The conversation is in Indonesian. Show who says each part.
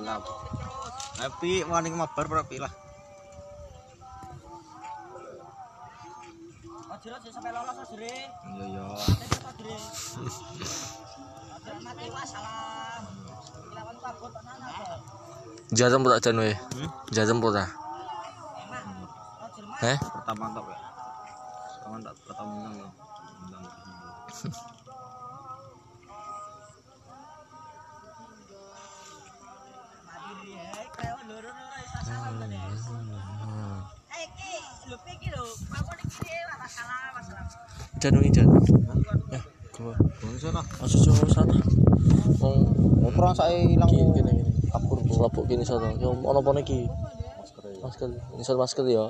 Speaker 1: Alap. Tapi maning mabar berapa lah?
Speaker 2: Ojo lolos re.
Speaker 1: Iya iya.
Speaker 2: Mati wassalam. Lawan kabut
Speaker 3: tak jan we.
Speaker 1: Hmm?
Speaker 3: Ta?
Speaker 2: Mati.
Speaker 3: Eh?
Speaker 1: Pertama ya. Pertama tak pertama menang
Speaker 2: Jangan ini
Speaker 3: jan. Eh, gua.
Speaker 1: Gua sana.
Speaker 3: Aja sana sana. Wong
Speaker 1: ngomprong sae
Speaker 3: ilang ngene iki.
Speaker 1: Kabur
Speaker 3: kok lapuk kene sono. Yo ono apa iki.
Speaker 1: Masker.
Speaker 3: Masker. Ini masker ya.